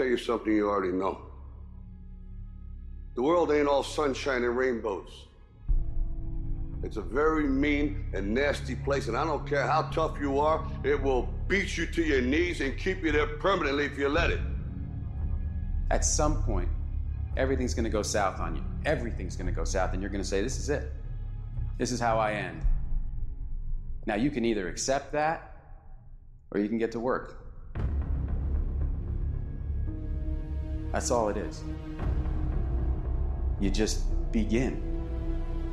tell you something you already know. The world ain't all sunshine and rainbows. It's a very mean and nasty place, and I don't care how tough you are, it will beat you to your knees and keep you there permanently if you let it. At some point, everything's going to go south on you. Everything's going to go south, and you're going to say, This is it. This is how I end. Now, you can either accept that or you can get to work. That's all it is. You just begin.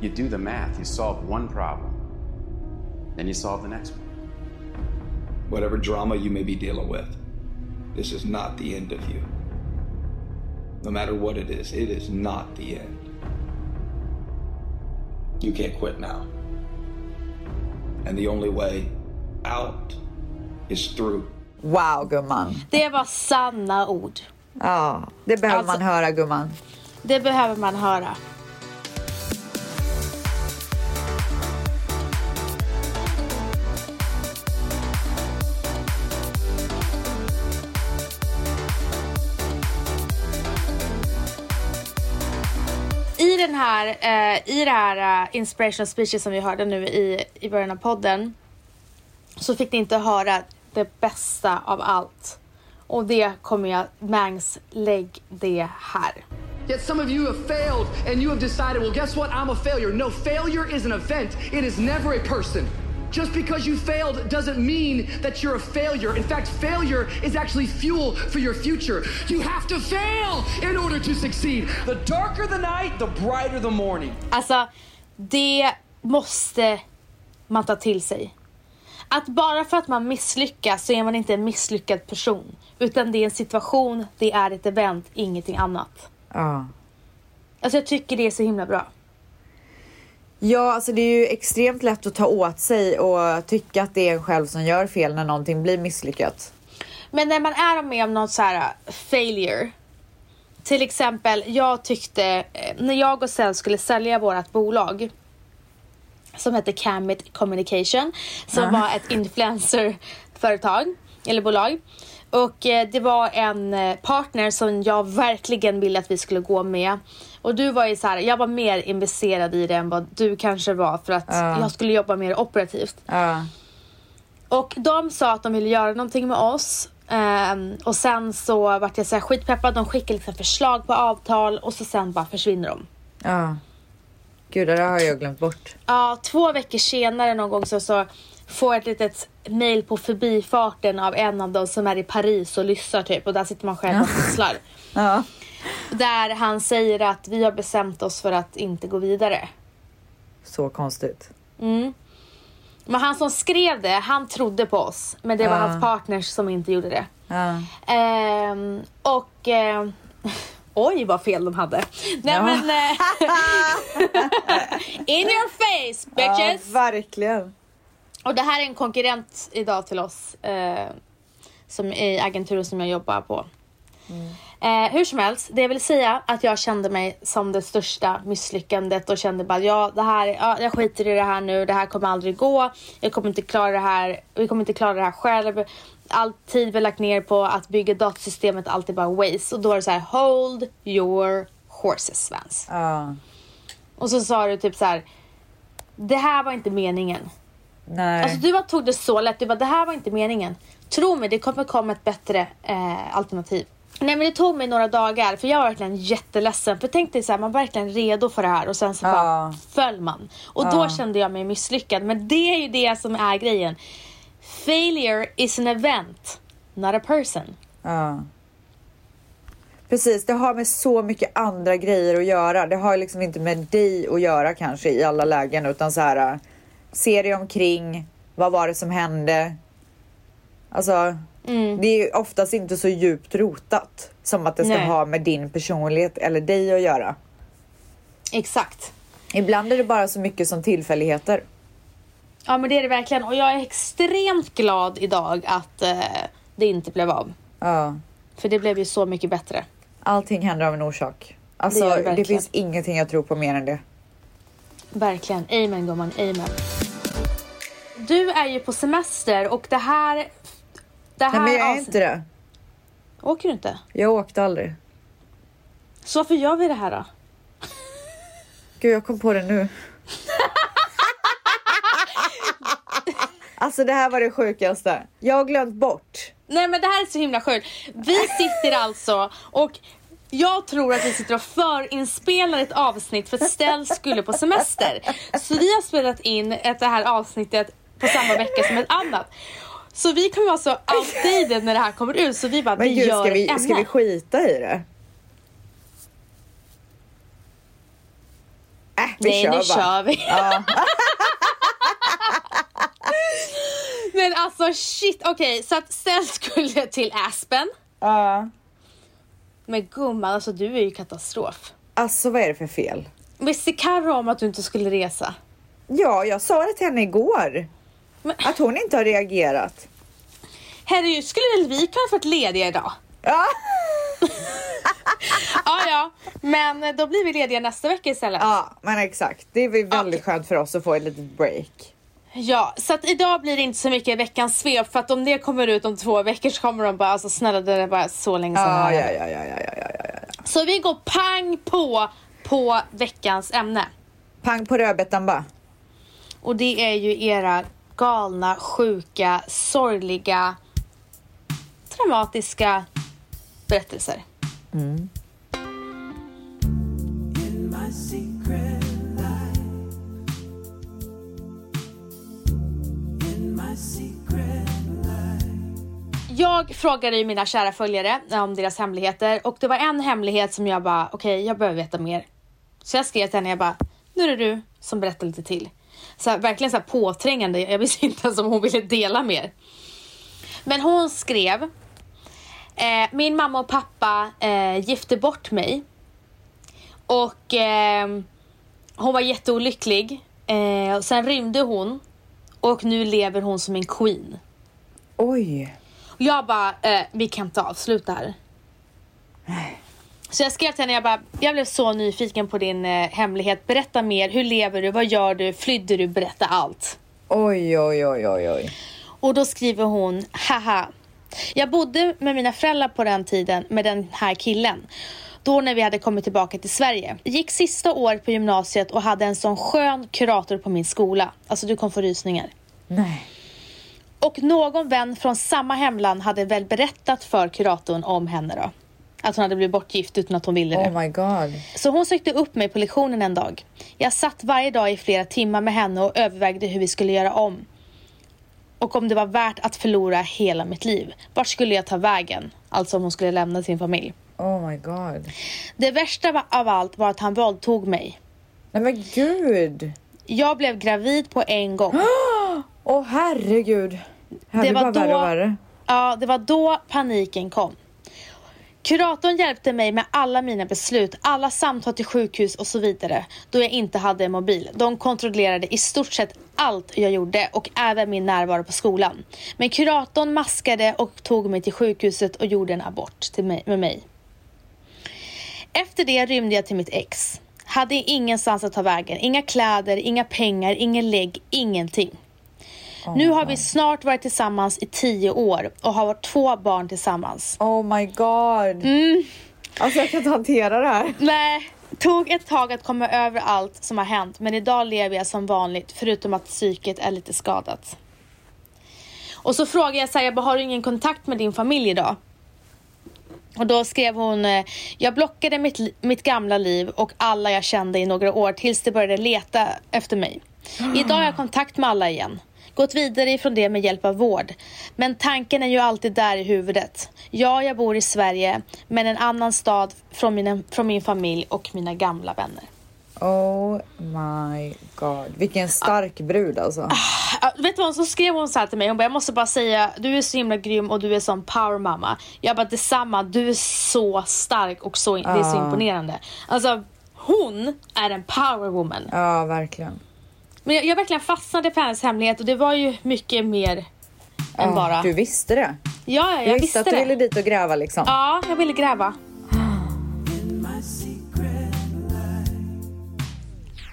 You do the math, you solve one problem, then you solve the next one. Whatever drama you may be dealing with, this is not the end of you. No matter what it is, it is not the end. You can't quit now. And the only way out is through. Wow gumman. Det var sanna ord. Ja, det behöver Alltså- man höra gumman. Det behöver man höra. I den här, eh, i det här uh, inspirational speeches som vi hörde nu i, i början av podden så fick ni inte höra det bästa av allt. Och det kommer jag, Mangs, lägg det här. Yet some of you have failed and you have decided, well, guess what? I'm a failure. No, failure is an event, it is never a person. Just because you failed doesn't mean that you're a failure. In fact, failure is actually fuel for your future. You have to fail in order to succeed. The darker the night, the brighter the morning. Alltså, det måste man ta till sig. Att bara för att man misslyckas så är man inte en misslyckad person. Utan det är en situation, det är ett event, ingenting annat. Ja. Alltså jag tycker det är så himla bra. Ja, alltså det är ju extremt lätt att ta åt sig och tycka att det är en själv som gör fel när någonting blir misslyckat. Men när man är med om något så här failure. Till exempel, jag tyckte eh, när jag och Sel skulle sälja vårt bolag som hette Camit Communication som var ett influencerföretag eller bolag. Och eh, det var en eh, partner som jag verkligen ville att vi skulle gå med. Och du var ju så här, jag var mer investerad i det än vad du kanske var för att jag skulle jobba mer operativt. Ja. Och de sa att de ville göra någonting med oss. Ehm, och sen så vart jag så här skitpeppad. De skickade liksom förslag på avtal och så sen bara försvinner de. Ja. Gud, det där har jag glömt bort. Ja, två veckor senare någon gång så, så får jag ett litet mail på förbifarten av en av dem som är i Paris och lyssnar typ. Och där sitter man själv och pysslar. Ja. Där han säger att vi har bestämt oss för att inte gå vidare. Så konstigt. Men han som skrev det, han trodde på oss. Men det var Ja. hans partners som inte gjorde det. Ja. Ehm, och... ehm, oj, vad fel de hade. Nej Ja. men... eh, in your face, ja, bitches! verkligen. och det här är en konkurrent idag till oss. Eh, som i agenturen som jag jobbar på. Eh, hur som helst, det vill säga att jag kände mig som det största misslyckandet och kände bara ja, det här, ja, jag skiter i det här nu, det här kommer aldrig gå, jag kommer inte klara det här, vi kommer inte klara det här själv. All tid vi lagt ner på att bygga datasystemet, allt är bara waste. Och då är det så här, hold your horses Svens. Ja. Och så sa du typ så här, det här var inte meningen. Nej. Alltså du bara tog det så lätt. Du bara, det här var inte meningen. Tro mig, det kommer komma ett bättre eh, alternativ. Nej men det tog mig några dagar för jag var verkligen jätteledsen. För tänk dig så här, man var verkligen redo för det här och sen så bara Ja. föll man. Och då kände jag mig misslyckad. Men det är ju det som är grejen. Failure is an event, not a person. Ja. Precis, det har med så mycket andra grejer att göra. Det har liksom inte med dig att göra kanske i alla lägen utan så här. Se dig omkring. Vad var det som hände? Alltså, det är oftast inte så djupt rotat som att det ska Nej. ha med din personlighet eller dig att göra. Exakt. Ibland är det bara så mycket som tillfälligheter. Ja men det är det verkligen. Och jag är extremt glad idag att eh, det inte blev av. Ja. För det blev ju så mycket bättre. Allting händer av en orsak. Alltså, Det det det, finns ingenting jag tror på mer än det. Verkligen. Amen gumman, amen. Du är ju på semester och det här... Det här Nej, men jag är inte det. Åker du inte? Jag åkte aldrig. Så varför gör vi det här då? Gud, jag kom på det nu. alltså det här var det sjukaste. Jag har glömt bort. Nej men det här är så himla sjukt. Vi sitter alltså och jag tror att vi sitter och förinspelar ett avsnitt för att Stell skulle på semester. Så vi har spelat in ett, det här avsnittet på samma vecka som ett annat. Så vi kommer vara så outdated när det här kommer ut så vi bara, Men vi gud, gör ska vi, ämne. ska vi skita i det? Äh, vi Nej kör nu bara. kör vi. Ja. Men alltså shit, okej så att Stell skulle till Aspen. Ja. Men gumman alltså du är ju katastrof. Alltså vad är det för fel? Visste Carro om att du inte skulle resa? Ja, jag sa det till henne igår. Men- Att hon inte har reagerat. Herregud, skulle väl vi kunna fått lediga idag? Ja. Ja, ja, men då blir vi lediga nästa vecka istället. ja, men exakt. Det är väl väldigt skönt för oss att få ett litet break. Ja, så att idag blir det inte så mycket veckans svep för att om det kommer ut om två veckor så kommer de bara alltså snälla det är bara så länge sedan det Ja, här ja, hände." ja, ja, ja, ja, ja, ja. Så vi går pang på på veckans ämne. Pang på rödbetan bara. Och det är ju era galna, sjuka, sorgliga, traumatiska berättelser. Mm. Jag frågade ju mina kära följare eh, om deras hemligheter och det var en hemlighet som jag bara, okej jag behöver veta mer. Så jag skrev till henne, jag bara, nu är det du som berättar lite till. Så här, verkligen så här påträngande, jag visste inte ens om hon ville dela mer. Men hon skrev, eh, min mamma och pappa eh, gifte bort mig. Och eh, hon var jätteolycklig. Eh, och sen rymde hon och nu lever hon som en queen. Oj. Jag bara, eh, vi kan inte avsluta här. Så jag skrev till henne, jag bara, jag blev så nyfiken på din eh, hemlighet. Berätta mer, hur lever du, vad gör du, flydde du, berätta allt. Oj, oj, oj, oj, oj. Och då skriver hon, haha. Jag bodde med mina föräldrar på den tiden med den här killen. Då när vi hade kommit tillbaka till Sverige. Gick sista året på gymnasiet och hade en sån skön kurator på min skola. Alltså du kom få rysningar. Nej. Och någon vän från samma hemland hade väl berättat för kuratorn om henne då. Att hon hade blivit bortgift utan att hon ville det. Oh my god. Så hon sökte upp mig på lektionen en dag. Jag satt varje dag i flera timmar med henne och övervägde hur vi skulle göra om. Och om det var värt att förlora hela mitt liv. Vart skulle jag ta vägen? Alltså om hon skulle lämna sin familj. Oh my god. Det värsta av allt var att han våldtog mig. Nej men gud. Jag blev gravid på en gång. Åh herregud. Här Det blir var bara värre och då- värre. Ja, det var då paniken kom. Kuratorn hjälpte mig med alla mina beslut, alla samtal till sjukhus och så vidare då jag inte hade en mobil. De kontrollerade i stort sett allt jag gjorde och även min närvaro på skolan. Men kuratorn maskade och tog mig till sjukhuset och gjorde en abort till mig, med mig. Efter det rymde jag till mitt ex. Hade ingenstans att ta vägen, inga kläder, inga pengar, ingen lägg, ingenting. Nu har vi snart varit tillsammans i tio år och har två barn tillsammans. Oh my god. Mm. Alltså jag kan inte hantera det här. Nej, tog ett tag att komma över allt som har hänt men idag lever jag som vanligt förutom att psyket är lite skadat. Och så frågade jag så här, jag bara, har du ingen kontakt med din familj idag? Och då skrev hon, eh, jag blockade mitt, mitt gamla liv och alla jag kände i några år tills de började leta efter mig. Idag har jag kontakt med alla igen. Gått vidare ifrån det med hjälp av vård. Men tanken är ju alltid där i huvudet. Ja, jag bor i Sverige, men en annan stad från, mina, från min familj och mina gamla vänner. Oh my god. Vilken stark brud alltså. Ja, vet du vad, så skrev hon så här till mig. Hon bara, jag måste bara säga, du är så himla grym och du är sån power mamma. Jag bara, detsamma, du är så stark och så, det är så Ah. imponerande. Alltså, hon är en power woman. Ja, verkligen. Men jag, jag verkligen fastnade för hennes hemlighet och det var ju mycket mer än Ja, bara... Du visste det. ja, ja, Du jag visste visste att du det. ville dit och gräva liksom. Ja, jag ville gräva.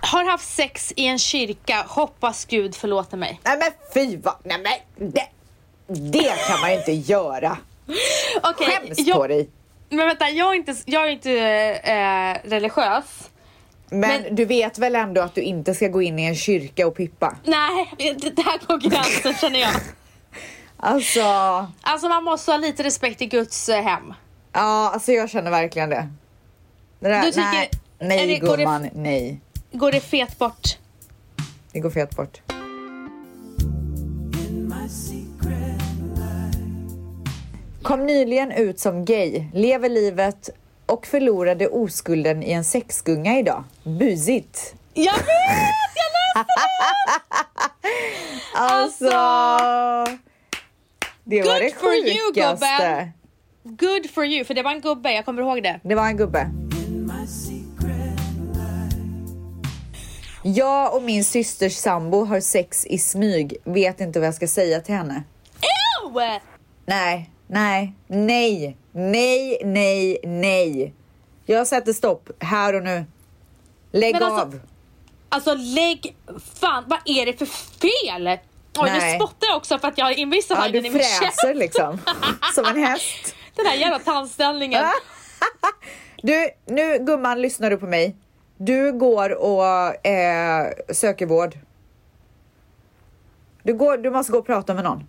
Har haft sex i en kyrka, hoppas Gud förlåter mig. Nej men fy vad, nej men det, det kan man ju inte göra. Okej, Skäms jag- på dig. Men vänta, jag är inte, jag är inte eh, religiös. Men, Men- du vet väl ändå att du inte ska gå in i en kyrka och pippa? Nej, det här går gränsen känner jag. Alltså, Alltså man måste ha lite respekt i Guds eh, hem. ja, alltså jag känner verkligen det. det där, Du tycker- nej, nej det- går det- gumman, nej. Går det fet bort? Det går fet bort. Kom nyligen ut som gay, lever livet och förlorade oskulden i en sexgunga idag. Busigt. Jag vet! Jag läste Alltså, det var Good det for you, sjukaste. gubben. Good for you, för det var en gubbe, jag kommer ihåg det. Det var en gubbe. Jag och min systers sambo har sex i smyg. Vet inte vad jag ska säga till henne. Ew! Nej, nej, nej, nej, nej, nej. Jag sätter stopp här och nu. Lägg Men alltså- av. Alltså lägg... Fan, vad är det för fel? Oj, nu Nej. spottar jag också för att jag har Ja, Invisalign du i min käft. fräser liksom. Som en häst. Den här jävla tandställningen. Du, nu gumman, lyssnar du på mig? Du går och eh, söker vård. Du, går, du måste gå och prata med någon.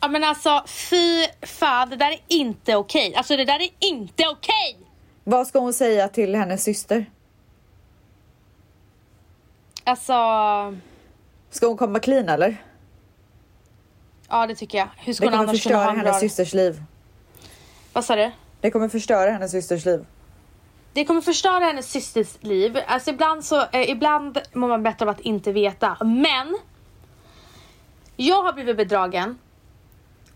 Ja men alltså fy fan, det där är inte okej. Alltså det där är inte okej! Vad ska hon säga till hennes syster? Alltså, Ska hon komma clean eller? ja det tycker jag. Hur ska Det hon annars kunna ha förstöra en hennes bra... systers liv. Vad sa du? Det kommer förstöra hennes systers liv. Det kommer förstöra hennes systers liv. Alltså ibland så, eh, ibland mår man bättre av att inte veta. Men! Jag har blivit bedragen.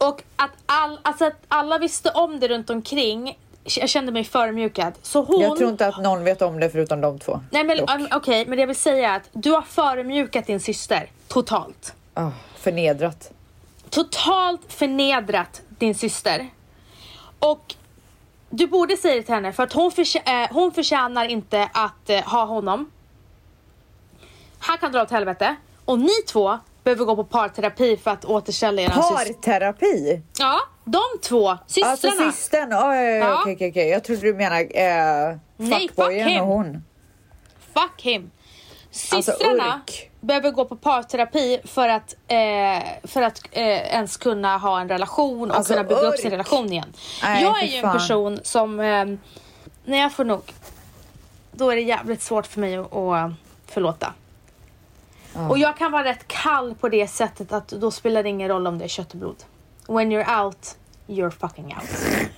Och att, all, alltså att alla visste om det runt omkring. Jag kände mig förmjukad. Så hon... Jag tror inte att någon vet om det förutom de två. Nej men um, okej, men det jag vill säga är att du har förmjukat din syster. Totalt. Ah, förnedrat. Totalt förnedrat din syster. Och du borde säga det till henne för att hon, förtjä- eh, hon förtjänar inte att eh, ha honom. Han kan dra åt helvete. Och ni två behöver gå på parterapi för att återställa er syster. Parterapi? Ja, de två systrarna. Alltså systern? Oh, ja, ja, okej, okej, okej. Jag trodde du menade eh, Nej, fuckboyen fuck him. och hon. Fuck him. Alltså, Systrarna urk. behöver gå på parterapi för att, eh, för att eh, ens kunna ha en relation och Alltså, kunna bygga upp urk. sin relation igen. Nej, jag är ju en fan. person som, eh, när jag får nog, då är det jävligt svårt för mig att förlåta. Och jag kan vara rätt kall på det sättet att då spelar det ingen roll om det är kött och blod. When you're out, you're fucking out.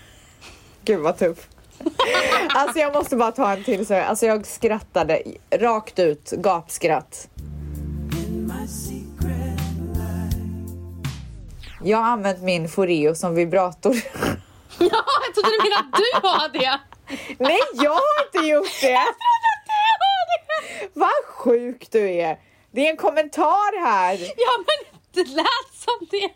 Gud vad tuff. alltså jag måste bara ta en till så. Alltså jag skrattade rakt ut, gapskratt. Jag har använt min Foreo som vibrator. ja, jag trodde du menade att du har det. Nej, jag har inte gjort det! Jag trodde att du har det. Vad sjuk du är! Det är en kommentar här. Ja men det lät som det.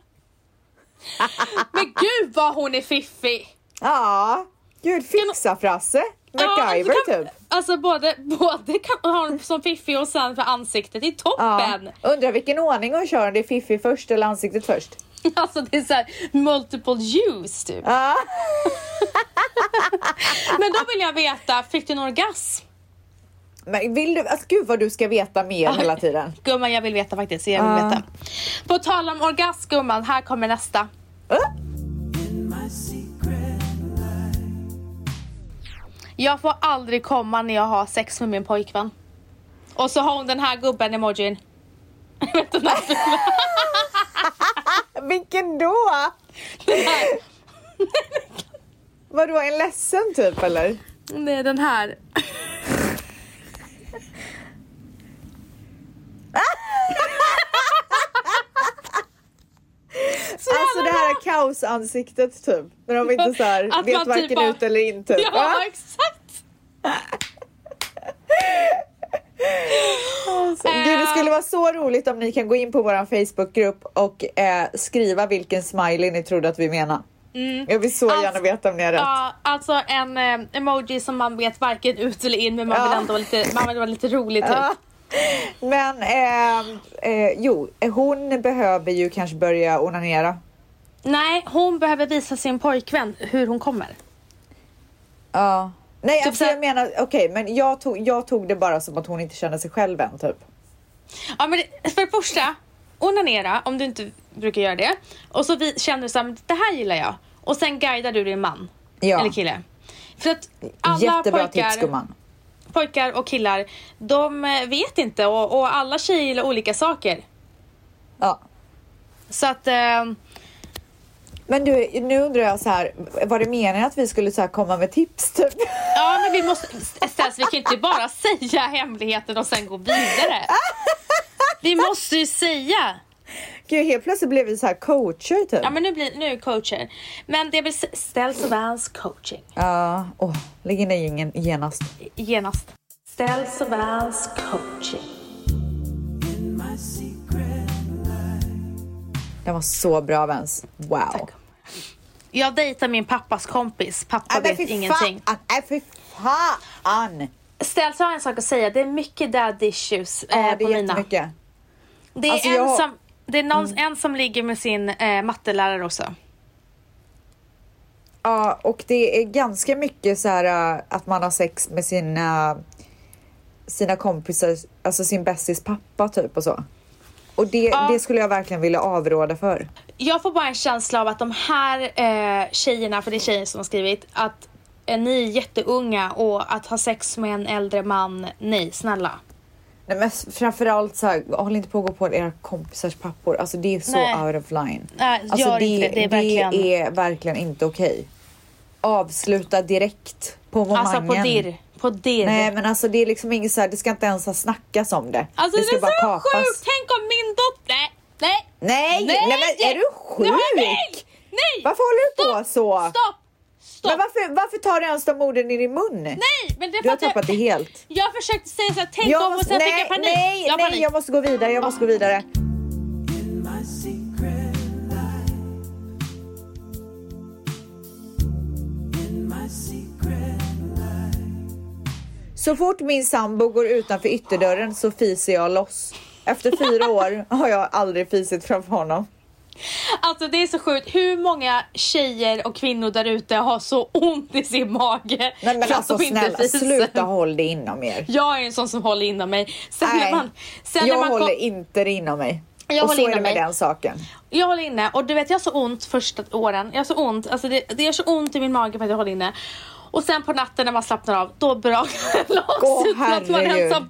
Men gud vad hon är fiffig. Ja, gud fixa Frasse. MacGyver alltså, kan, typ. Alltså både, både kan hon som fiffig och sen för ansiktet. Det är Ja. toppen. Undrar vilken ordning hon kör. Om det är Fiffi först eller ansiktet först. Alltså det är såhär multiple use typ. Ja. Men då vill jag veta, fick du en orgasm? Men vill du, alltså gud vad du ska veta mer hela tiden. Gumman jag vill veta faktiskt, jag vill Ja. veta. På tal om orgasm gumman, här kommer nästa. Uh. Jag får aldrig komma när jag har sex med min pojkvän. Och så har hon den här gubben emojin. Jag vet inte varför. vilken då? Den här. Vadå, en ledsen typ eller? Är den här. Alltså det här kaosansiktet typ. När de inte så här, Att vet varken typ ut eller in typ. Ja, Va? exakt. Alltså, Gud, det skulle vara så roligt om ni kan gå in på vår Facebookgrupp och eh, skriva vilken smiley ni trodde att vi menade. Jag vill så Alltså- gärna veta om ni har rätt. Ja, alltså en eh, emoji som man vet varken ut eller in men man vill ändå lite, man vill vara lite rolig typ. Men eh, eh, jo, hon behöver ju kanske börja onanera. Nej, hon behöver visa sin pojkvän hur hon kommer. Ja. Nej, Typ alltså jag menar, okej, men jag tog, jag tog det bara som att hon inte kände sig själv än, typ. Ja, men för det första, onanera om du inte brukar göra det. Och så vi, känner du så här, det här gillar jag. Och sen guidar du din man. Ja. Eller kille. För att alla Jättebra pojkar, tips, gumman. Pojkar och killar, de eh, vet inte och, och alla tjejer gillar olika saker. Ja. Så att... Eh, Men du, nu undrar jag så här, var det meningen att vi skulle så här komma med tips, typ? ja, men vi måste... Ställs, vi kan inte bara säga hemligheten och sen gå vidare. Vi måste ju säga. Gud, helt plötsligt blev vi så här coacher, typ. Ja, men nu blir nu coacher. Men det är väl Ställs och Vans coaching. Ja, åh, lägg in den jingeln genast. Genast. Ställs och Vans coaching. Den var så bra, Vens. Wow. Jag dejtar min pappas kompis. Pappa men vet ingenting. Nej, fy fan! Ställs har en sak att säga. Det är mycket dad issues eh, Ja, det på är mina. jättemycket. Det är, Alltså, en, jag- som, det är någon, en som ligger med sin eh, mattelärare också. Ja, och det är ganska mycket så här äh, att man har sex med sina, sina kompisar, alltså sin bästis pappa typ och så. Och det, Ja. det skulle jag verkligen vilja avråda för. Jag får bara en känsla av att de här eh, tjejerna, för det är tjejer som har skrivit, att eh, ni är jätteunga och att ha sex med en äldre man, nej snälla. Nej, men framförallt så här, håll inte på att gå på era kompisars pappor. Alltså det är så Nej. out of line. Nej, alltså, gör inte det. Det är verkligen- det är verkligen inte okej. Avsluta direkt på momangen. Alltså på dirr. På dirr. Nej men alltså det är liksom inget så här, det ska inte ens ha snackas om det. alltså det det, ska är bara så kapas. sjukt! Tänk om min dotter... Nej, nej! Nej, nej, men är du Nej, nej! sjuk? Nej! Varför håller du på Stopp! så? Stopp! Stopp! Men varför, varför tar du ens de orden i din mun? Nej, men det är Du har att jag, tappat det helt. jag försökte säga såhär, tänk Jag om och måste- sen fick nej, jag panik. nej, jag nej, panik. jag måste gå vidare, jag måste gå vidare. Så fort min sambo går utanför ytterdörren så fiser jag loss. Efter fyra år har jag aldrig fisit framför honom. Alltså det är så sjukt, hur många tjejer och kvinnor där ute har så ont i sin mage Nej men alltså snälla, fiser? sluta håll det inom er. Jag är en sån som håller inom mig. Sen när Nej, man, sen när jag man håller kom, inte det inom mig. Jag och så är det med mig. den saken. jag håller inne och du vet jag har så ont första åren. Jag har så ont, alltså det, det gör så ont i min mage för att jag håller inne. Och sen på natten när man slappnar av, då brakar det loss Åh, att man ens har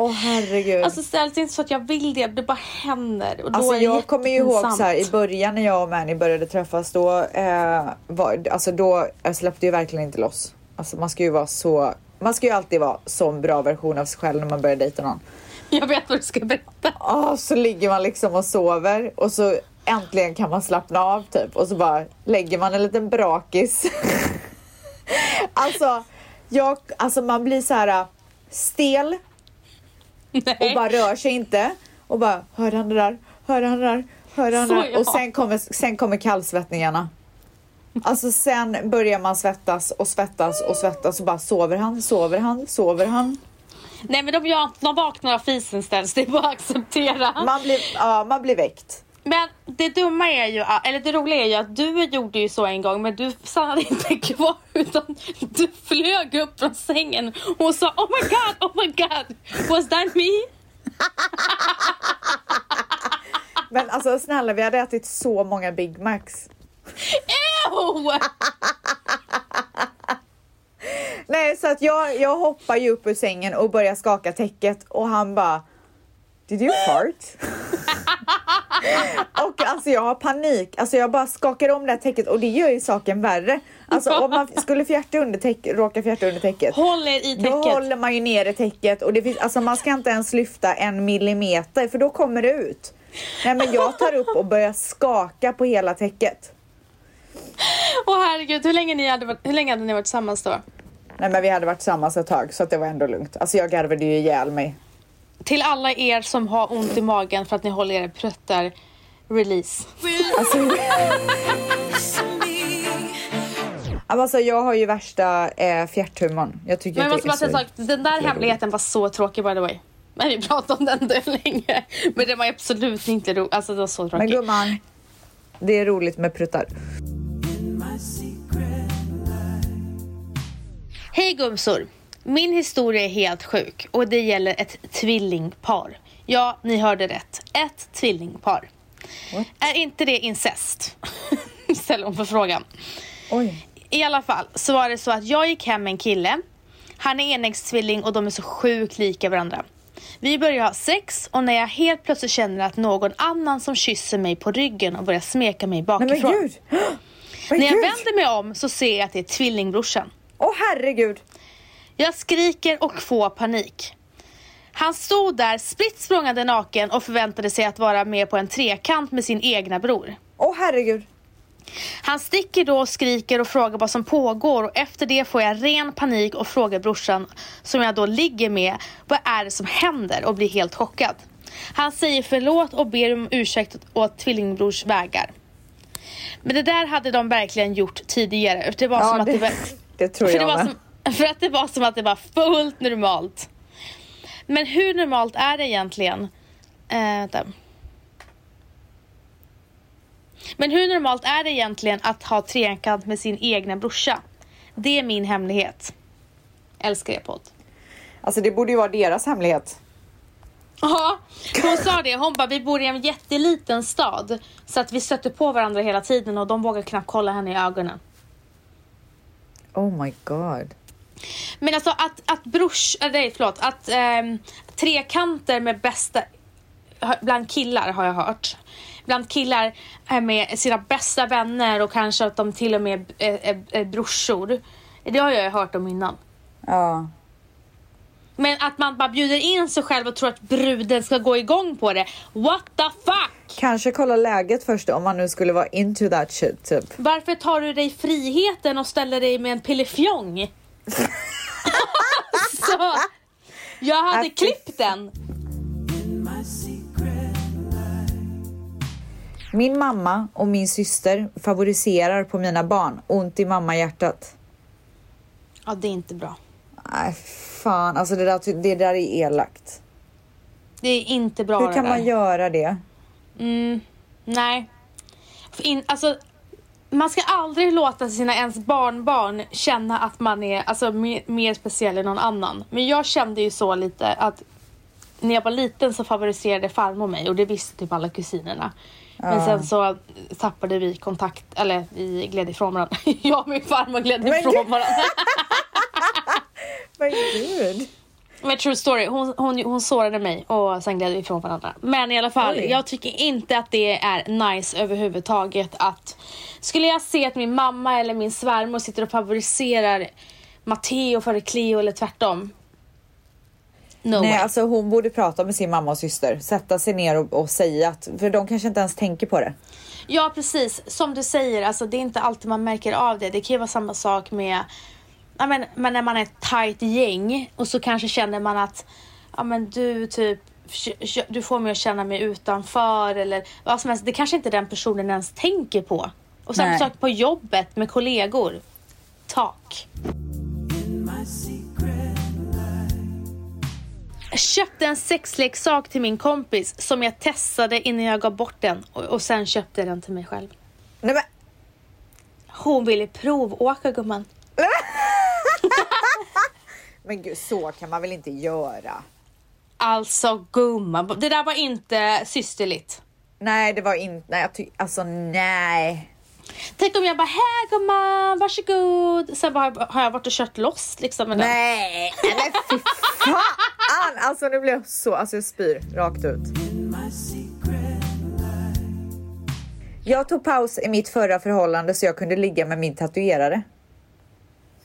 Åh herregud. Alltså ställs inte så att jag vill det, det bara händer. Och då Alltså är det jag kommer ju ihåg så här, i början när jag och Manny började träffas då, eh, var, alltså då jag släppte ju verkligen inte loss. Alltså man ska ju vara så, man ska ju alltid vara en bra version av sig själv när man börjar dejta någon. Jag vet vad du ska berätta. Ah, så ligger man liksom och sover och så äntligen kan man slappna av typ och så bara lägger man en liten brakis. alltså, jag, alltså man blir så här äh, stel och Nej. bara rör sig inte och bara hör han det där, hör han det där, hör han det där ja. och sen kommer, sen kommer kallsvettningarna. Alltså sen börjar man svettas och svettas och svettas och bara sover han, sover han, sover han. Nej men de, gör, de vaknar av fisen ställs, det är bara att acceptera. Man blir, ja, man blir väckt. Men det dumma är ju, eller det roliga är ju att du gjorde ju så en gång men du stannade inte kvar utan du flög upp från sängen och sa Oh my god, oh my god, was that me? Men alltså snälla, vi hade ätit så många Big Macs. Ew! Nej, så att jag, jag hoppar ju upp ur sängen och börjar skaka täcket och han bara Did you fart? och alltså jag har panik. Alltså jag bara skakar om det här täcket och det gör ju saken värre. Alltså om man skulle fjärta under täcket, råka fjärta under täcket. Håll er i Då täcket. håller man ju nere täcket och det finns, alltså man ska inte ens lyfta en millimeter för då kommer det ut. Nej men jag tar upp och börjar skaka på hela täcket. Åh herregud, hur länge, ni hade, varit- hur länge hade ni varit tillsammans då? Nej men vi hade varit tillsammans ett tag så att det var ändå lugnt. Alltså jag garvade ju ihjäl mig. Till alla er som har ont i magen för att ni håller era pruttar, release. Alltså, alltså jag har ju värsta eh, fjärthumorn. Jag tycker Men jag måste bara säga en sak, den där hemligheten var så tråkig by the way. Men vi pratade om den där länge. Men den var absolut inte rolig, alltså det var så Men tråkig. gumman, Det är roligt med pruttar. Hej gumsor! Min historia är helt sjuk och det gäller ett tvillingpar. Ja, ni hörde rätt. Ett tvillingpar. Är inte det incest? Ställer hon för frågan. Oj. I alla fall så var det så att jag gick hem med en kille. Han är enäggstvilling och de är så sjukt lika varandra. Vi börjar ha sex och när jag helt plötsligt känner att någon annan som kysser mig på ryggen och börjar smeka mig Nej bakifrån. gud! Men När jag vänder mig om så ser jag att det är tvillingbrorsan. Åh herregud! Jag skriker och får panik. Han stod där spritt språngande naken och förväntade sig att vara med på en trekant med sin egna bror. Åh herregud! Han sticker då och skriker och frågar vad som pågår och efter det får jag ren panik och frågar brorsan som jag då ligger med vad är det som händer och blir helt chockad. Han säger förlåt och ber om ursäkt åt tvillingbrors vägar. Men det där hade de verkligen gjort tidigare. Det var Ja, som att det- det var... det tror jag det var med. som, För att det var som att det var fullt normalt. Men hur normalt är det egentligen? Eh, vänta. Men hur normalt är det egentligen att ha trekant med sin egna brorsa? Det är min hemlighet. Älskar er podd. Alltså det borde ju vara deras hemlighet. Ja, hon sa det. Hon bara, vi bor i en jätteliten stad. Så att vi stöter på varandra hela tiden och de vågar knappt kolla henne i ögonen. Oh my god. Men alltså att, att brors, äh, nej förlåt, att ehm, trekanter med bästa, bland killar har jag hört. Bland killar är med sina bästa vänner och kanske att de till och med är, är, är brorsor. Det har jag hört om innan. Ja. Men att man bara bjuder in sig själv och tror att bruden ska gå igång på det. What the fuck! Kanske kolla läget först om man nu skulle vara into that shit typ. Varför tar du dig friheten och ställer dig med en pillefjong? Så, jag hade fy klippt den. Min mamma och min syster favoriserar på mina barn. Ont i mamma-hjärtat. Ja, det är inte bra. Nej fan, alltså det där, det där är elakt. Det är inte bra Hur kan man göra det? Mm, nej. In, alltså, man ska aldrig låta sina ens barnbarn känna att man är alltså, mer, mer speciell än någon annan. Men jag kände ju så lite att när jag var liten så favoriserade farmor mig och det visste typ alla kusinerna. Men sen så tappade vi kontakt, eller vi gled ifrån varandra. jag och min farmor gled Men ifrån gud. varandra. Men gud. Men true story, hon, hon, hon sårade mig och sen gled vi ifrån varandra. Men i alla fall, Oj. jag tycker inte att det är nice överhuvudtaget att skulle jag se att min mamma eller min svärmor sitter och favoriserar Matteo före Cleo eller tvärtom. No Nej, way. alltså hon borde prata med sin mamma och syster. Sätta sig ner och, och säga att, för de kanske inte ens tänker på det. Ja precis, som du säger, alltså, det är inte alltid man märker av det. Det kan ju vara samma sak med ja, men, men när man är ett tajt gäng och så kanske känner man att ja, men du typ du får mig att känna mig utanför eller vad som helst. Det kanske inte den personen ens tänker på. Och samma sak på jobbet med kollegor. Tak. Jag köpte en sexleksak till min kompis som jag testade innan jag gav bort den och, och sen köpte jag den till mig själv. Nej men, Hon ville provåka gumman. men gud, så kan man väl inte göra? Alltså gumman, det där var inte systerligt. Nej, det var inte, nej, jag ty- alltså nej. Tänk om jag bara, här gumman, varsågod. Sen bara, har jag varit och kört loss liksom med den. Nej, nej men fy fan! Alltså nu blir jag så, alltså jag spyr rakt ut. Jag tog paus i mitt förra förhållande så jag kunde ligga med min tatuerare.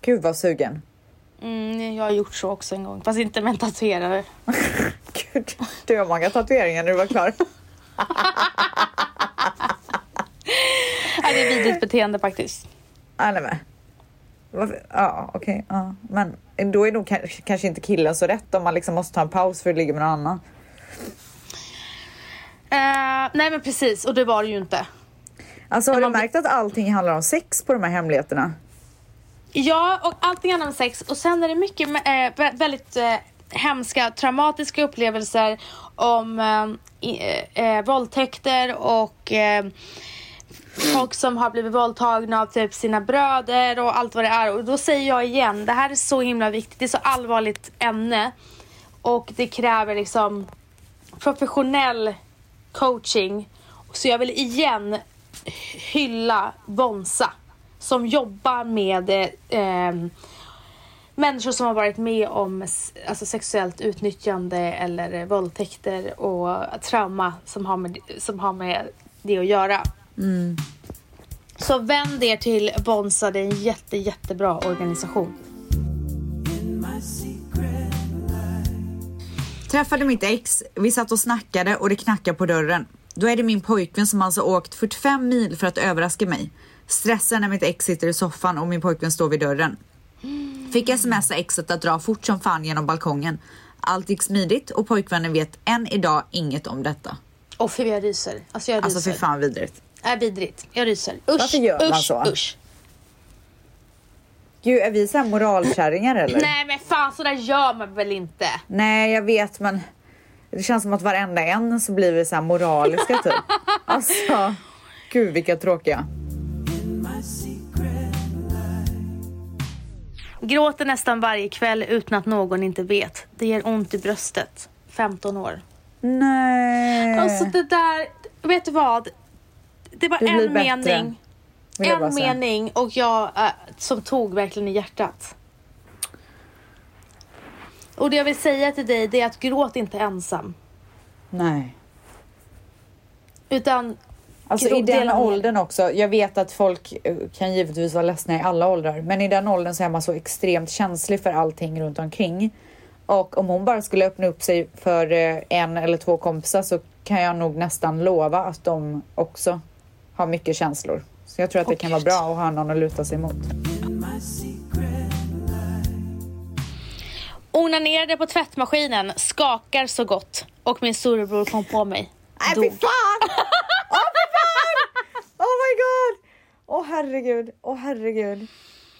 Gud vad sugen. Mm, jag har gjort så också en gång, fast inte med en tatuerare. Gud, du har många tatueringar när du var klar. Ja, det är vidrigt beteende faktiskt. Ah, nej men. Ja, okej. ja. Men då är nog kanske, inte killen så rätt om man liksom måste ta en paus för att ligga med någon annan. Eh, nej men precis, och det var det ju inte. Alltså har Men du märkt att allting handlar om sex på de här hemligheterna? Ja, och allting handlar om sex. Och sen är det mycket vä- väldigt eh, hemska, traumatiska upplevelser om eh, eh, våldtäkter och och som har blivit våldtagna av typ sina bröder och allt vad det är. Och då säger jag igen, det här är så himla viktigt. Det är så allvarligt ämne och det kräver liksom professionell coaching. Så jag vill igen hylla Bonsa som jobbar med eh, människor som har varit med om alltså, sexuellt utnyttjande eller våldtäkter och trauma som har med, som har med det att göra. Så vänd er till Bonsa, det är en jätte, jättebra organisation. Träffade mitt ex, vi satt och snackade och det knackade på dörren. Då är det min pojkvän som alltså åkt 45 mil för att överraska mig. Stressen när mitt ex sitter i soffan och min pojkvän står vid dörren. Fick smsa exet att dra fort som fan genom balkongen. Allt gick smidigt och pojkvännen vet än idag inget om detta. Och för jag ryser. Alltså jag ryser. Alltså för fan vidrigt. Är vidrigt. Jag ryser. Usch, Varför gör man usch, så? Usch. Gud, är vi så här moralkärringar eller? Nej men fan så där gör man väl inte? Nej, jag vet men det känns som att varenda en så blir vi så här moraliska typ. Alltså, gud vilka tråkiga. Gråter nästan varje kväll utan att någon inte vet. Det ger ont i bröstet. 15 år. Nej. Alltså det där, vet du vad? Det var en bättre, mening. En mening och jag äh, som tog verkligen i hjärtat. Och det jag vill säga till dig det är att gråt inte ensam. Nej. Utan Alltså i den åldern också. Jag vet att folk eh, kan givetvis vara ledsna i alla åldrar, men i den åldern så är man så extremt känslig för allting runt omkring. Och om hon bara skulle öppna upp sig för eh, en eller två kompisar så kan jag nog nästan lova att de också har mycket känslor. Så jag tror att det kan vara bra att ha någon att luta sig mot. onanerade på tvättmaskinen, skakar så gott. Och min storebror kom på mig. Nej fy Dog. fan! Åh fy fan! Oh my god! Åh herregud, åh herregud.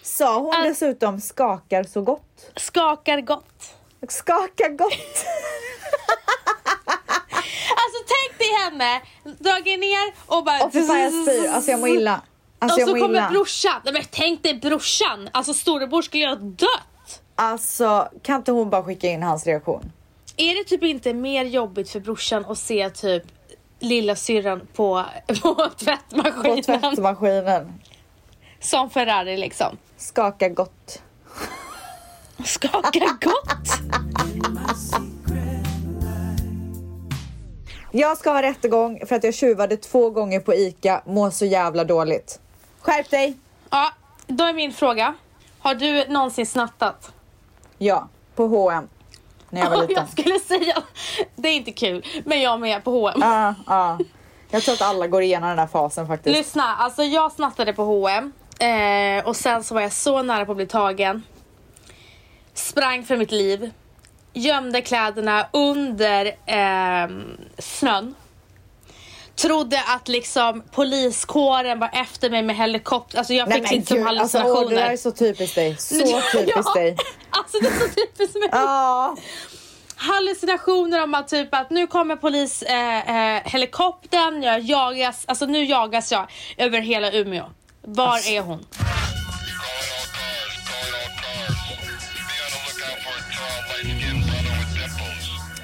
Sa hon Al- dessutom skakar så gott? Skakar gott. Skakar gott! Dig henne, dragit ner och bara... Åh fy fan jag spyr, alltså jag mår illa. Alltså och så kommer illa. brorsan. Nej, men tänk dig brorsan. Alltså storebror skulle ju ha dött. Alltså kan inte hon bara skicka in hans reaktion? Är det typ inte mer jobbigt för brorsan att se typ lilla syrran på, på tvättmaskinen? På tvättmaskinen. Som Ferrari liksom. Skaka gott. Skaka gott. Jag ska ha rättegång för att jag tjuvade två gånger på ICA, mår så jävla dåligt. Skärp dig! Ja, då är min fråga. Har du någonsin snattat? Ja, på H&M när jag var liten. Jag skulle säga, det är inte kul, men jag med på H&M. Ja, ja. Jag tror att alla går igenom den där fasen faktiskt. Lyssna, alltså jag snattade på H&M eh, och sen så var jag så nära på att bli tagen. Sprang för mitt liv. Gömde kläderna under ehm, snön. Trodde att liksom poliskåren var efter mig med helikopter. Alltså jag Nej, fick liksom gud, alltså, åh, hallucinationer. det där är så typiskt dig. Så typiskt dig. Alltså det är så typiskt mig. Ja. hallucinationer om att typ att nu kommer polis eh, eh, helikoptern, jag jagas, alltså nu jagas jag över hela Umeå. Var Alltså. är hon?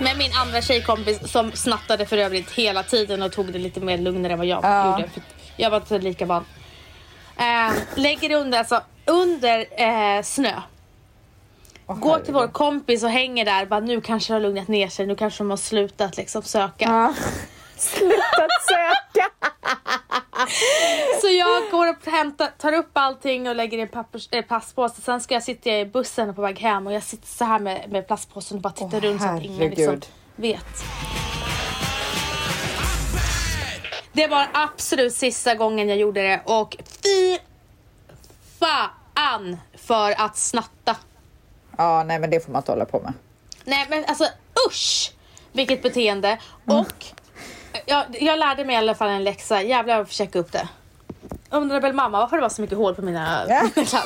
Men min andra tjejkompis som snattade för övrigt hela tiden och tog det lite mer lugnare än vad jag Ja. gjorde. För jag var inte lika van. Eh, lägger det under, alltså, under eh, snö. Åh, Går till vår kompis och hänger där. Bara, nu kanske det har lugnat ner sig. Nu kanske de har slutat liksom söka. Ja. Slutat söka! Så jag går och hämtar, tar upp allting och lägger i en pappers, eh, plastpåse. Sen ska jag sitta i bussen på väg hem och jag sitter så här med, med plastpåsen och bara tittar Åh, runt så att ingen liksom vet. Det var absolut sista gången jag gjorde det och fy fan för att snatta. Ja, nej men det får man inte hålla på med. Nej men alltså usch! Vilket beteende. Och jag, jag lärde mig i alla fall en läxa. Jävlar jag får checka upp det. Undrar väl mamma varför det var så mycket hål på mina Ja. kläder.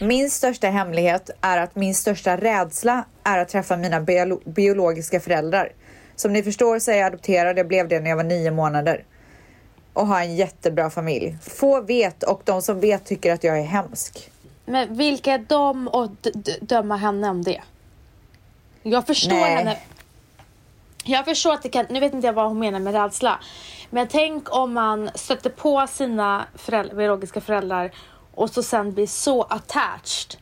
Min största hemlighet är att min största rädsla är att träffa mina biolo- biologiska föräldrar. Som ni förstår så är jag adopterad, jag blev det när jag var nio månader. Och har en jättebra familj. Få vet och de som vet tycker att jag är hemsk. Men vilka är de d- döma henne om det? Jag förstår Nej. henne. Jag förstår att det kan, nu vet inte jag vad hon menar med rädsla. Men tänk om man stöter på sina föräldrar, biologiska föräldrar och så sen blir så attached.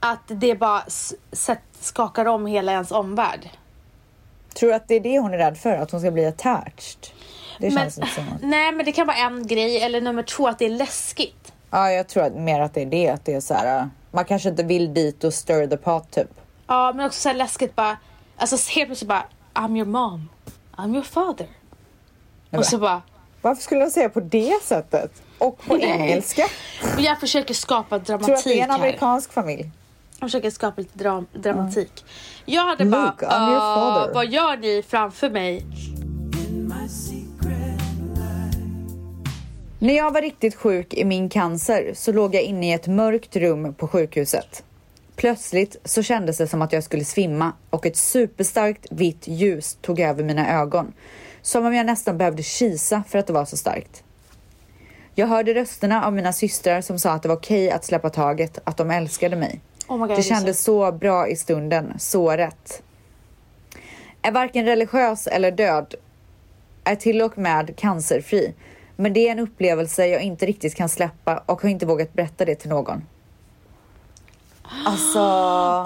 Att det bara skakar om hela ens omvärld. Tror du att det är det hon är rädd för? Att hon ska bli attached? Det Men, känns inte som att... nej men det kan vara en grej eller nummer två att det är läskigt. Ja, jag tror att mer att det är det. Att det är så här, äh, man kanske inte vill dit och stir the pot typ. Ja men också så här läskigt bara, alltså helt plötsligt bara I'm your mom, I'm your father. Och så bara, Varför skulle de säga på det sättet? Och på Nej. engelska? men jag försöker skapa Tror du att det dramatik är en här. amerikansk familj? Jag försöker skapa lite dram dramatik. Jag hade Look, bara, I'm your "Ah, father." vad gör ni framför mig? När jag var riktigt sjuk i min cancer så låg jag inne i ett mörkt rum på sjukhuset. Plötsligt så kändes det som att jag skulle svimma och ett superstarkt vitt ljus tog över mina ögon. Som om jag nästan behövde kisa för att det var så starkt. Jag hörde rösterna av mina systrar som sa att det var okej att släppa taget, att de älskade mig. Oh God, det kändes så bra i stunden, så rätt. Är varken religiös eller död, är till och med cancerfri. Men det är en upplevelse jag inte riktigt kan släppa och har inte vågat berätta det till någon. Alltså,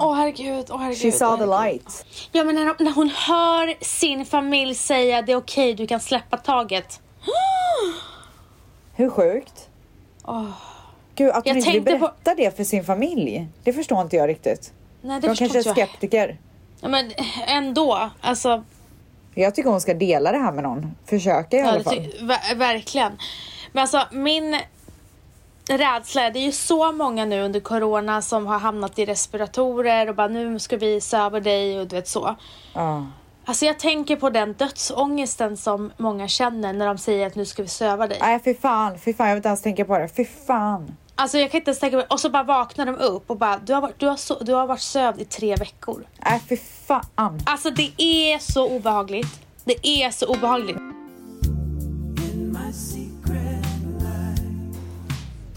Åh herregud, åh herregud. she saw the light. Ja men när, när hon hör sin familj säga det är okej, du kan släppa taget. Hur sjukt? Gud, att hon Jag inte vill tänkte på- berätta det för sin familj. Det förstår inte jag riktigt. Nej det De kanske är inte jag. skeptiker. Ja, men ändå, alltså. Jag tycker hon ska dela det här med någon. Försöka i Ja, alla det fall. ver- verkligen. Men alltså min rädsla, det är ju så många nu under corona som har hamnat i respiratorer och bara nu ska vi söva dig och du vet så. Ja. Alltså jag tänker på den dödsångesten som många känner när de säger att nu ska vi söva dig. Nej, fy fan. Fy fan, jag vill inte ens tänka på det. Fy fan. Alltså jag kan inte ens tänka mig, och så bara vaknar de upp och bara du har, varit- du har, så, du har varit sövd i tre veckor. Nej, fy fan. Alltså det är så obehagligt. Det är så obehagligt.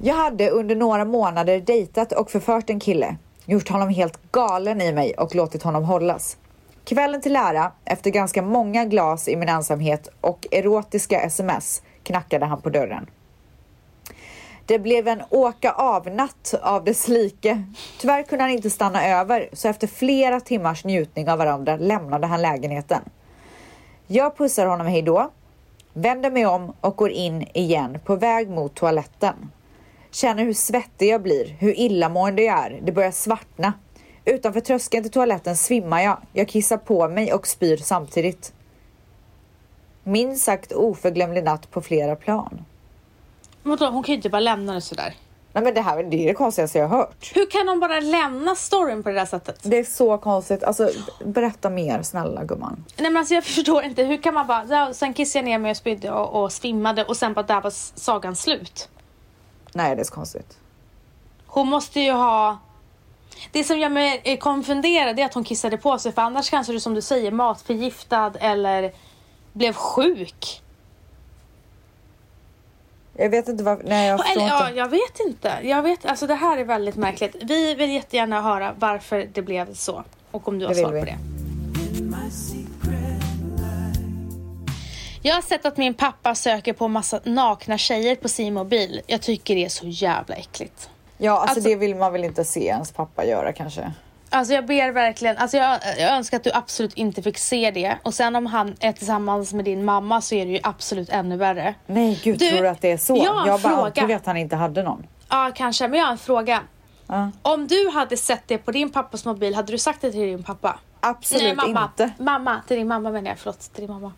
Jag hade under några månader dejtat och förfört en kille. Gjort honom helt galen i mig och låtit honom hållas. Kvällen till ära, efter ganska många glas i min ensamhet och erotiska sms, knackade han på dörren. Det blev en åka av-natt av dess like. Tyvärr kunde han inte stanna över, så efter flera timmars njutning av varandra lämnade han lägenheten. Jag pussar honom hejdå, vänder mig om och går in igen på väg mot toaletten. Känner hur svettig jag blir, hur illamående jag är. Det börjar svartna. Utanför tröskeln till toaletten svimmar jag. Jag kissar på mig och spyr samtidigt. Minst sagt oförglömlig natt på flera plan. Vadå, hon kan ju inte bara lämna det sådär. Nej men det här det är det konstigaste jag har hört. Hur kan hon bara lämna storyn på det där sättet? Det är så konstigt. Alltså berätta mer snälla gumman. Nej men alltså jag förstår inte, hur kan man bara, ja, sen kissade jag ner mig och spydde och, och svimmade och sen bara där var sagan slut. Nej det är så konstigt. Hon måste ju ha... Det som gör mig eh, konfunderad är att hon kissade på sig för annars kanske du som du säger matförgiftad eller blev sjuk. Jag vet inte varför. Nej jag förstår Eller, ja, inte. jag vet inte. Jag vet, alltså det här är väldigt märkligt. Vi vill jättegärna höra varför det blev så. Och om du har Det svar på det. Jag har sett att min pappa söker på massa nakna tjejer på sin mobil. Jag tycker det är så jävla äckligt. Ja alltså, Alltså- det vill man väl inte se ens pappa göra kanske. Alltså jag ber verkligen, alltså jag, jag önskar att du absolut inte fick se det. Och sen om han är tillsammans med din mamma så är det ju absolut ännu värre. Nej gud Du, tror du att det är så? jag har jag bara fråga. antog att han inte hade någon. Ja kanske, men jag har en fråga. Ja. Om du hade sett det på din pappas mobil, hade du sagt det till din pappa? Absolut Nej mamma, inte. mamma, till din mamma menar jag, förlåt, till din mamma.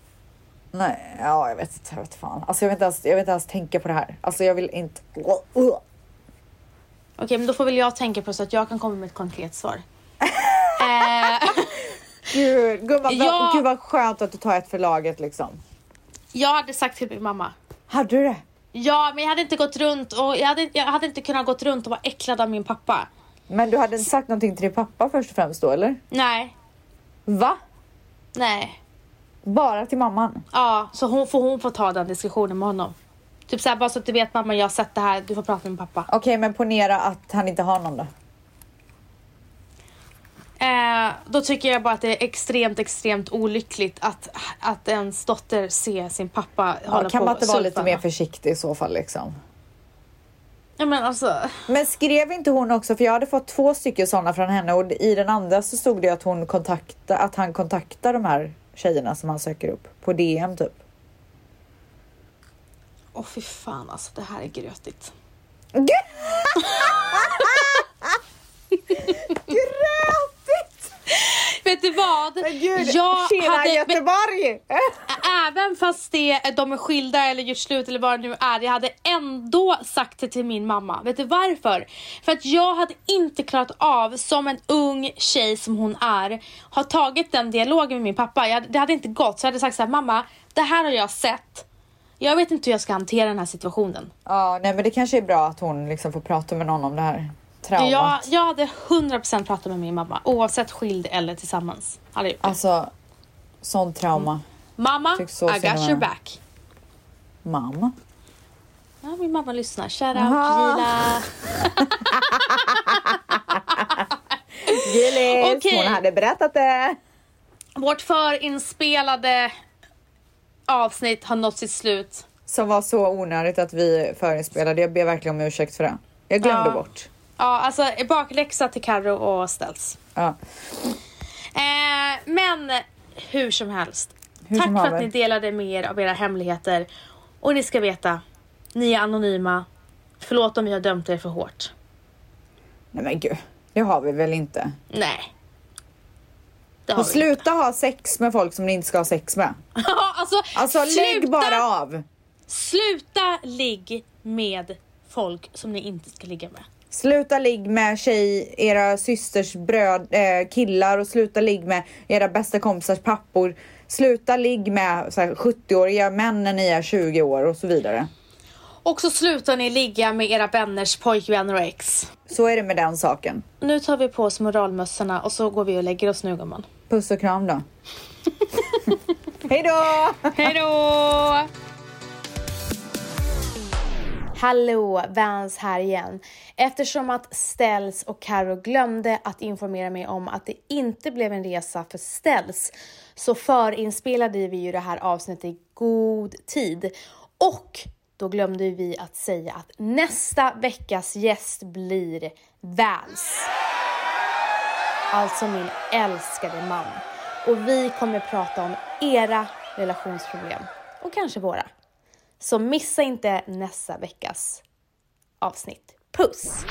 Nej, ja jag vet inte, jag vet fan. Alltså jag vill inte ens, jag vill inte ens tänka på det här. Alltså jag vill inte. Okej men då får väl jag tänka på så att jag kan komma med ett konkret svar. Eh, Gud, gumman, Ja. vad, gud vad skönt att du tar ett för laget liksom. jag hade sagt till min mamma. Hade du det? Ja men jag hade inte gått runt och jag hade, jag hade inte kunnat gått runt och vara äcklad av min pappa. Men du hade inte sagt någonting till din pappa först och främst då eller? Nej, Va? nej. Bara till mamman? Ja, så hon får, hon får ta den diskussionen med honom. Typ såhär, bara så att du vet mamma, jag har sett det här, du får prata med pappa. Okej, men ponera att han inte har någon då. Eh, då tycker jag bara att det är extremt, extremt olyckligt att, att ens dotter ser sin pappa hålla Ja, kan på man inte vara lite mer försiktig i så fall liksom? Ja men alltså, Men skrev inte hon också, för jag hade fått två stycken sådana från henne och i den andra så stod det att hon kontakta, att han kontaktar de här tjejerna som han söker upp på DM typ. åh fy fan alltså det här är. Grötigt! Vet du vad? Men gud, jag tjena hade, Göteborg! även fast det, de är skilda eller gjort slut eller vad det nu är, jag hade ändå sagt det till min mamma. Vet du varför? För att jag hade inte klarat av, som en ung tjej som hon är, ha tagit den dialogen med min pappa. Jag, det hade inte gått. Så jag hade sagt så här, mamma, det här har jag sett. Jag vet inte hur jag ska hantera den här situationen. Ja, nej men det kanske är bra att hon liksom får prata med någon om det här traumat. Jag, jag hade 100% pratat med min mamma, oavsett skild eller tillsammans. Hade jag gjort det. Alltså, sån trauma. Mamma, tycker så I got your back. Mamma. Ja, min mamma lyssnar. Shout out. Gila. Gillis, Okej. hon hade berättat det. Vårt förinspelade avsnitt har nått sitt slut. Som var så onödigt att vi förinspelade. Jag ber verkligen om ursäkt för det. Jag glömde Ja. bort. Ja, alltså bakläxa till Carro och Ställs. Ja. Eh, men hur som helst. Hur Tack som för haver. att ni delade med er av era hemligheter. Och ni ska veta, ni är anonyma. Förlåt om vi har dömt er för hårt. Nej men gud, det har vi väl inte. Nej. Det har Och vi sluta ha sex med folk som ni inte ska ha sex med. inte. alltså, Alltså lägg bara av. Sluta ligg med folk som ni inte ska ligga med. Sluta ligg med tjej, era systers bröd, eh, killar och sluta ligg med era bästa kompisars pappor. Sluta ligg med så här, 70-åriga män när ni är 20 år och så vidare. Och så slutar ni ligga med era vänners pojkvänner och ex. Så är det med den saken. Nu tar vi på oss moralmössorna och så går vi och lägger oss nu gumman. Puss och kram då. Hej då! Hej då! Hallå, Vans här igen. Eftersom att Ställs och Karo glömde att informera mig om att det inte blev en resa för Ställs så förinspelade vi ju det här avsnittet i god tid. Och då glömde vi att säga att nästa veckas gäst blir Vans. Alltså min älskade man. Och vi kommer prata om era relationsproblem. Och kanske våra. Så missa inte nästa veckas avsnitt. Puss!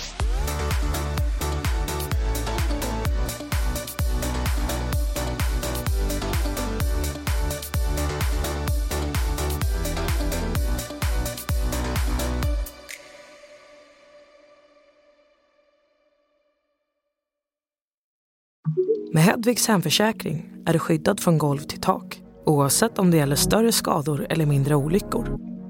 Med Hedvigs hemförsäkring är du skyddad från golv till tak oavsett om det gäller större skador eller mindre olyckor.